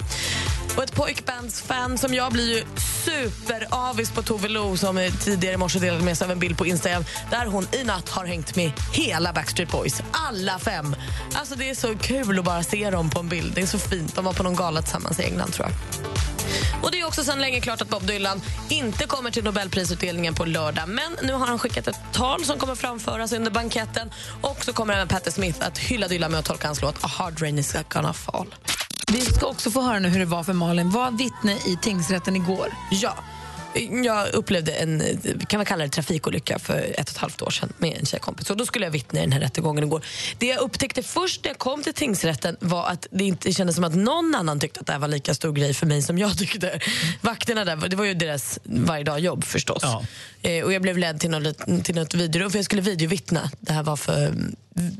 Och ett pojkbandsfan som jag blir ju superavis på Tove Lo som tidigare i morse delade med sig av en bild på Instagram där hon i natt har hängt med hela Backstreet Boys. Alla fem. Alltså Det är så kul att bara se dem på en bild. Det är så fint. De var på någon gala tillsammans i England tror jag. Och Det är också sedan länge klart att Bob Dylan inte kommer till Nobelprisutdelningen på lördag. Men nu har han skickat ett tal som kommer framföras under banketten. Och så kommer även Patti Smith att hylla Dylan med att tolka hans låt A hard rain is gonna fall. Vi ska också få höra nu hur det var för Malin. Var vittne i tingsrätten igår. Ja. Jag upplevde en kan man kalla det, trafikolycka för ett och ett halvt år sedan med en tjejkompis. Och då skulle jag vittna i den här rättegången igår. Det jag upptäckte först när jag kom till tingsrätten var att det inte kändes som att någon annan tyckte att det här var lika stor grej för mig som jag tyckte. Vakterna där, det var ju deras varje dag jobb förstås. Eh, och jag blev ledd till något, till något videorum för jag skulle videovittna. Det här var för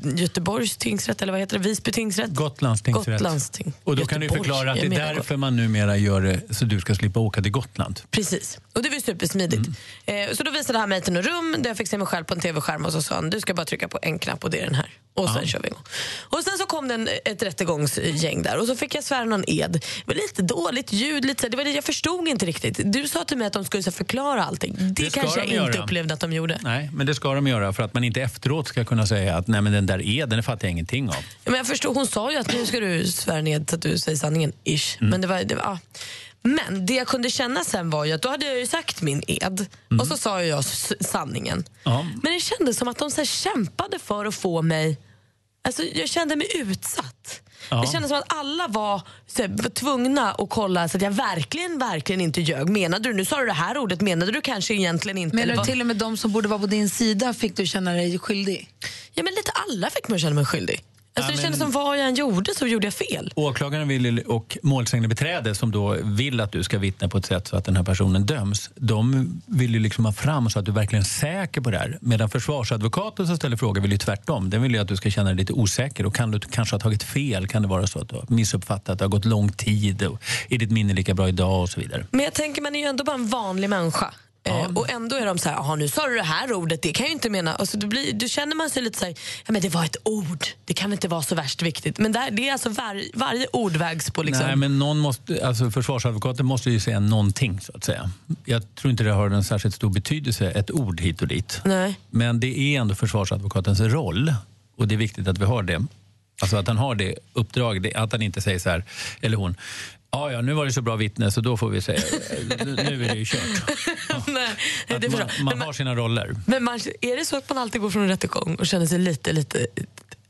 Göteborgs tingsrätt, eller vad heter det? Visby tingsrätt? Gotlands tingsrätt. Gotlands ting. Och då kan du Göteborgs, förklara att det är därför man numera gör det så du ska slippa åka till Gotland. Precis. Och det var supersmidigt. Eh, så då visade han mig till något rum där jag fick se mig själv på en tv-skärm och så sa han du ska bara trycka på en knapp och det är den här. Och sen Ja. kör vi igång. Och sen så kom det en, ett rättegångsgäng där och så fick jag svära någon ed. Det var lite dåligt ljud, lite, det var jag förstod inte riktigt. Du sa till mig att de skulle förklara allting. Det, Det kanske jag de inte göra. upplevde att de gjorde. Nej, men det ska de göra för att man inte efteråt ska kunna säga att nej men den där eden fattar jag ingenting av. Men jag förstod, hon sa ju att nu ska du svära ned så att du säger sanningen, ish. Mm. Men, det var, det var, ja. Men det jag kunde känna sen var ju att då hade jag ju sagt min ed och så sa jag sanningen. Ja. Men det kändes som att de så här kämpade för att få mig... Alltså, jag kände mig utsatt. Ja. Det kändes som att alla var, så här, var tvungna att kolla så att jag verkligen, verkligen inte ljög. Menade du, nu sa du det här ordet, menade du kanske egentligen inte? Men Eller vad- till och med de som borde vara på din sida fick du känna dig skyldig? Ja, men lite alla fick mig att känna mig skyldig. Alltså, det kändes som vad jag än gjorde så gjorde jag fel. Åklagaren vill, och målsägande beträde som då vill att du ska vittna på ett sätt så att den här personen döms, de vill ju liksom ha fram så att du verkligen är säker på det här. Medan försvarsadvokaten som ställer frågor vill ju tvärtom. Den vill ju att du ska känna dig lite osäker och kan du kanske ha tagit fel? Kan det vara så att du har missuppfattat? Det har gått lång tid? Och är ditt minne lika bra idag? och så vidare. Men jag tänker man är ju ändå bara en vanlig människa. Eh, och ändå är de så här, "Jaha, nu sa du det här ordet, det kan jag inte mena. Alltså, då, blir, då känner man sig lite så här, ja men det var ett ord, det kan inte vara så värst viktigt. Men där, det är alltså var, varje ord vägs på liksom. Nej, men någon måste, alltså försvarsadvokaten måste ju säga någonting så att säga. Jag tror inte det har en särskilt stor betydelse, ett ord hit och dit. Nej. Men det är ändå försvarsadvokatens roll och det är viktigt att vi har det. Alltså att han har det uppdrag, det, att han inte säger så här, eller hon, ja ja nu var det så bra vittne så då får vi säga, nu är det ju kört. Nej, det man, man har sina roller. Men man, är det så att man alltid går från en rättegång och känner sig lite, lite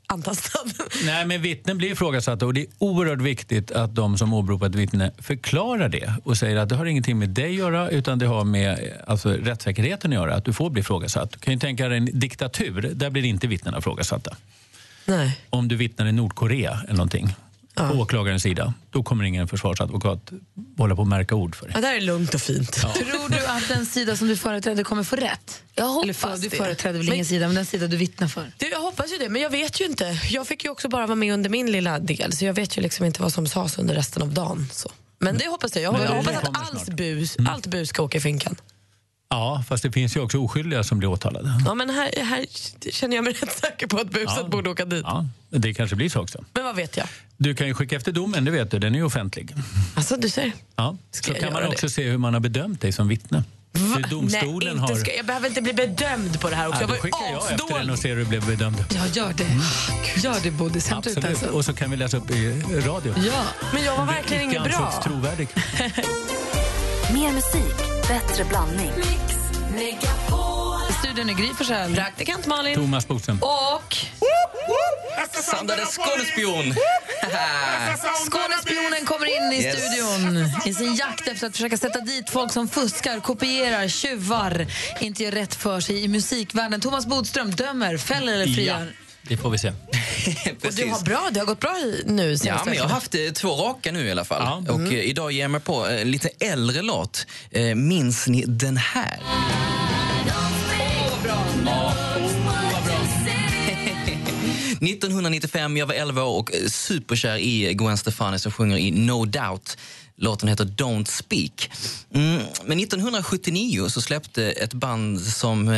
antastad? Nej, men vittnen blir ifrågasatta och det är oerhört viktigt att de som åberopar ett vittne förklarar det och säger att det har ingenting med dig att göra utan det har med alltså, rättssäkerheten att göra, att du får bli ifrågasatt. Du kan ju tänka dig en diktatur, där blir inte vittnena ifrågasatta. Nej. Om du vittnar i Nordkorea eller någonting, på åklagarens sida, då kommer ingen försvarsadvokat hålla på att märka ord för det. Ja, det här är lugnt och fint. Tror du att den sida som du företräder kommer få rätt? Jag hoppas Eller för, du det. företräder väl Men- ingen sida, men den sida du vittnar för? Det, jag hoppas ju det, men jag vet ju inte. Jag fick ju också bara vara med under min lilla del, så jag vet ju liksom inte vad som sades under resten av dagen. Så. Men det hoppas jag. Jag, hoppas att allt bus, allt bus ska åka i finkan. Ja, fast det finns ju också oskyldiga som blir åtalade. Ja, men här, här känner jag mig rätt säker på att buset borde åka dit. Ja, det kanske blir så också. Men vad vet jag? Du kan ju skicka efter domen, det vet du, den är ju offentlig. Alltså, du ser. Ja, Ska så kan man också det? se hur man har bedömt dig som vittne. Hur domstolen Nej, inte ska, jag behöver inte bli bedömd på det här också. Ja, då skickar jag efter den och ser hur du blev bedömd. Ja, gör det. Gör det, ut Absolut. sen. Och så kan vi läsa upp i radio. Ja. Men jag var verkligen ingen bra. ansågs trovärdig. Mer musik, bättre blandning. I studion är Gry Forssell. Praktikant Malin. Thomas Bodström. Och... Sandra den Skånespion! Skånespionen kommer in i Yes. studion i sin jakt efter att försöka sätta dit folk som fuskar, kopierar, tjuvar, inte gör rätt för sig i musikvärlden. Thomas Bodström dömer, fäller eller friar. Det får vi se. Och du har bra, det har gått bra nu Ja, men jag har haft eh, två raka nu i alla fall. Och Mm. eh, idag ger jag mig på eh, lite äldre låt. Eh, minns ni den här? 1995, jag var 11 år och eh, superkär i Gwen Stefani som sjunger i No Doubt. Låten heter Don't Speak. Mm, men 1979 så släppte ett band som eh,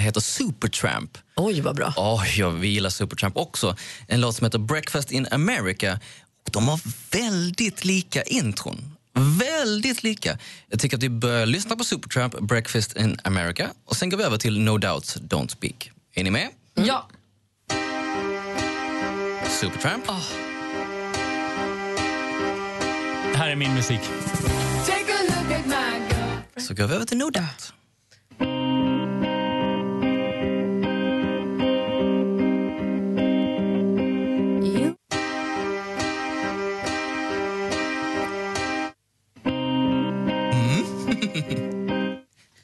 heter Supertramp. Oj, vad bra. Oh, ja, vi gillar Supertramp också. En låt som heter Breakfast in America. Och de har väldigt lika intron. Väldigt lika. Jag tycker att vi börjar lyssna på Supertramp, Breakfast in America och sen går vi över till No Doubts Don't Speak. Är ni med? Ja. Supertramp. Det här är min musik. Take a look at my girl. Så går vi över till No Doubt.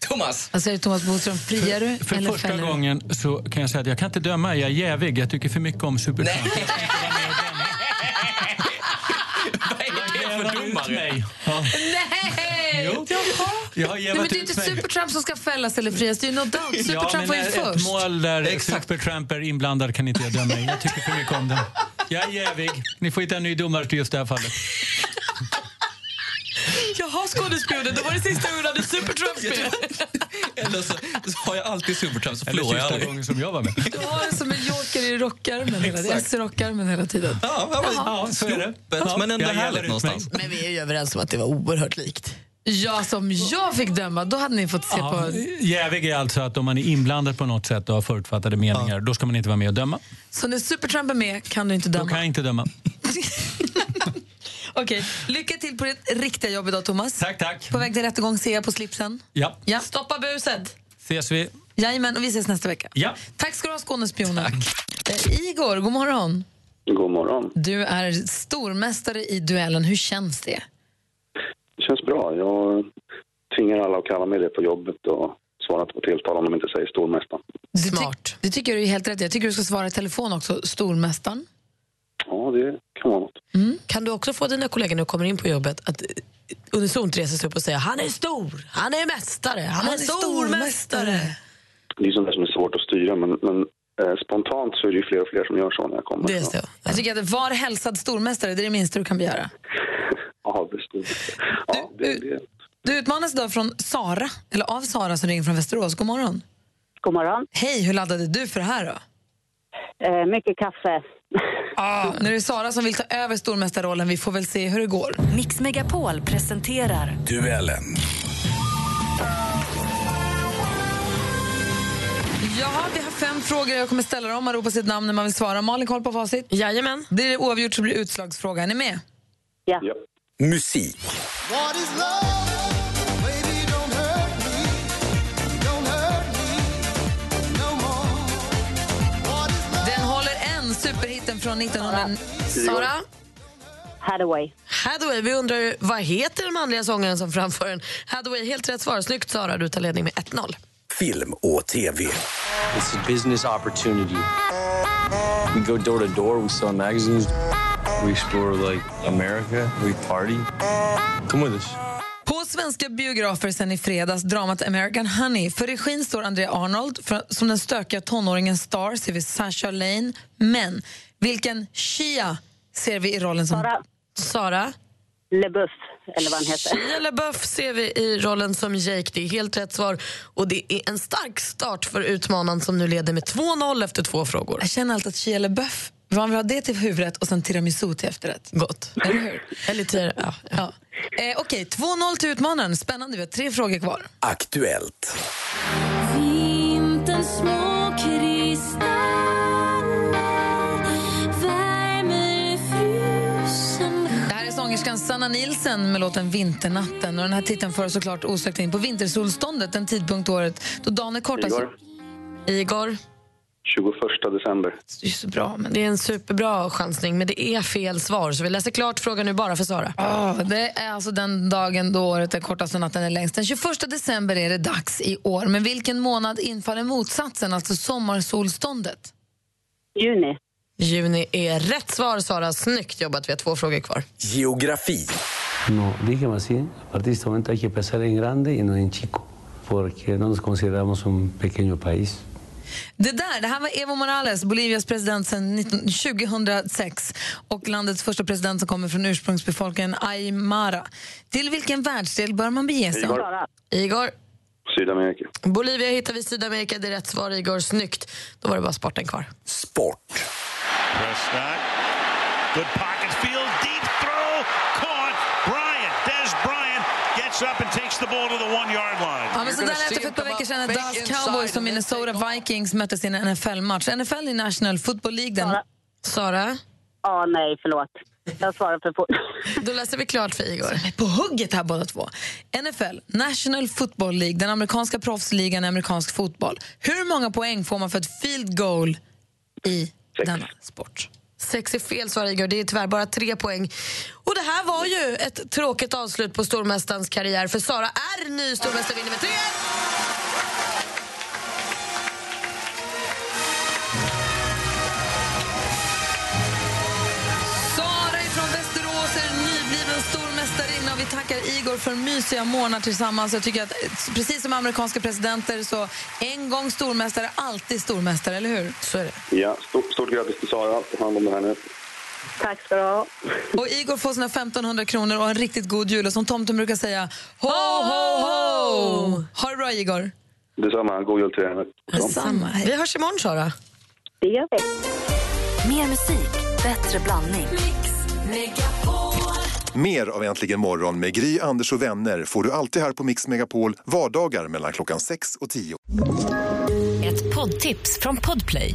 Thomas. Vad säger Thomas Bodström? Friar du För eller första fäller gången så kan jag säga att jag kan inte döma. Jag är jävig. Jag tycker för mycket om Supertramp. Domare? Ja. Nej! Jo. Jag har Nej, men det är ut inte mig. Supertramp som ska fällas eller frias, det är ju no doubt. Supertramp var ju ett först. mål där Supertramp är inblandad kan inte jag döma i. Jag tycker för mycket om den. Jag är jävig. Ni får hitta en ny domare till just det här fallet. Jaha, skådespelare, då var det sista hade Supertramp-spel. Eller så, så har jag alltid Supertramp så Eller förlorar jag aldrig. gången som jag var med. Du har det som en joker i rockarmen hela. S-rockarmen hela tiden. Ja, ja, men- Ja, så är det. Men ändå Jag härligt någonstans. Men vi är ju överens om att det var oerhört likt. Ja, som jag fick döma, då hade ni fått se Ja, på... jävig är alltså att om man är inblandad på något sätt och har förutfattade meningar, då ska man inte vara med och döma. Så när Supertramp är med kan du inte Då döma? kan jag inte döma. Okej, lycka till på ditt riktiga jobb idag, Thomas. Tack, tack. På väg till rättegång ser jag på slipsen. Ja, Ja. Stoppa buset! ses vi. Jajamän, och vi ses nästa vecka. Ja. Tack ska du ha, Skånespionen. Eh, Igor, god morgon. God morgon. Du är stormästare i duellen. Hur känns det? Det känns bra. Jag tvingar alla att kalla mig det på jobbet och svara inte på tilltal om de inte säger stormästaren. Smart. Det tycker jag är helt rätt. Jag tycker du ska svara i telefon också. Stormästaren. Ja, det kan vara något. Kan du också få dina kollegor när du kommer in på jobbet att eh, unisont resa sig upp och säga han är stor, han är mästare, han, Han är är stormästare. Det är sånt där som är svårt att styra, men, men eh, spontant så är det ju fler och fler som gör så när jag kommer. Det är så. Jag tycker att var hälsad stormästare, det är det minsta du kan begära. Ja, det, ja, det, det, Du utmanas idag från Sara, eller av Sara som ringer från Västerås. God morgon. God morgon. Hej, hur laddade du för det här då? Eh, mycket kaffe. Ah, nu är det Sara som vill ta över stormästarrollen. Vi får väl se hur det går. Mix Megapol presenterar Duellen. Jaha, vi har fem frågor. Jag kommer ställa dem. Man ropar sitt namn när man vill svara. Malin, koll på facit? Jajamän. Blir det oavgjort så blir det utslagsfråga. Är ni med? Ja. Musik. Superhitten från 1900... Sara? Hathaway. Hathaway, vi undrar ju, vad heter den manliga sångaren som framför den? Hathaway, helt rätt svar. Snyggt Sara, du tar ledning med 1-0. Film och TV. It's a business opportunity. We go door to door, we sell magazines, we explore like America, we party. Come with us. På svenska biografer sen i fredags dramat American Honey. För regin står Andrea Arnold. För, som den stökiga tonåringen Star ser vi Sasha Lane. Men vilken Shia ser vi i rollen som... Sara. Sara? LeBeouf, eller vad han heter. Shia LaBeouf ser vi i rollen som Jake. Det är helt rätt svar. Och det är en stark start för utmanaren som nu leder med 2-0 efter två frågor. Jag känner alltid att Shia man vill ha det till huvudrätt och sen tiramisu till efterrätt. Gott. Eller hur? Eller ja. Ja. Eh, Okej, 2-0 till utmanaren. Spännande, vi har tre frågor kvar. Aktuellt. Vinterns små Det här är sångerskan Sanna Nilsen med låten Vinternatten. Och den här titeln för såklart osökt in på vintersolståndet, en tidpunkt året då dagen är kortast. Igor. Igor? 21 december. Det är så bra, men det är en superbra chansning, men det är fel svar. Så vi läser klart frågan nu bara för Sara. Ah, det är alltså den dagen då året är kortast och natten är längst. Den 21 december är det dags i år. Men vilken månad infaller motsatsen, alltså sommarsolståndet? Juni. Juni är rätt svar, Sara. Snyggt jobbat. Vi har två frågor kvar. Geografi. No, dijimos así, a partir de este momento hay que pensar en grande y no en chico, porque no nos consideramos un pequeño país. Det där, det här var Evo Morales, Bolivias president sedan 19 2006 och landets första president som kommer från ursprungsbefolkningen Aymara. Till vilken världsdel bör man bege sig? Igor. Igor. Sydamerika. Bolivia hittar vi Sydamerika. Det är rätt svar, Igor. Snyggt. Då var det bara sporten kvar. Sport. Good pocket field. Deep throw. Caught. Bryant. Des Bryant gets up and takes the ball to the one yard line. Men så där lät det för ett par veckor sedan när Dallas Cowboys och Minnesota Vikings möttes i en NFL-match. NFL i National Football League. Den... Sara? Ja, nej, förlåt. Jag svarar för fort. Då läser vi klart för Igor. På hugget här båda två. NFL, National Football League, den amerikanska proffsligan i amerikansk fotboll. Hur många poäng får man för ett field goal i denna sport? Sex är fel svar, Igor. Det är tyvärr bara tre poäng. Och Det här var ju ett tråkigt avslut på stormästarens karriär för Sara är ny stormästare vinner med 3 Sara från Västerås är nybliven stormästarinna och vi tackar Igor för mysiga månader tillsammans. Jag tycker att precis som amerikanska presidenter så en gång stormästare, alltid stormästare, eller hur? Så är det. Ja, stort, stort grattis till Sara. Ta hand om det här nu. Tack ska du ha. Och Igor får sina 1500 kronor och en riktigt god jul. Och som tomten brukar säga, ho, ho, ho! Ha det bra, Igor. Detsamma. God jul till er. Samma. Vi hörs imorgon, Sara. Det gör vi. Mer musik, bättre blandning. Mer av Äntligen morgon med Gry, Anders och vänner får du alltid här på Mix Megapol vardagar mellan klockan 6 och 10. Ett poddtips från Podplay.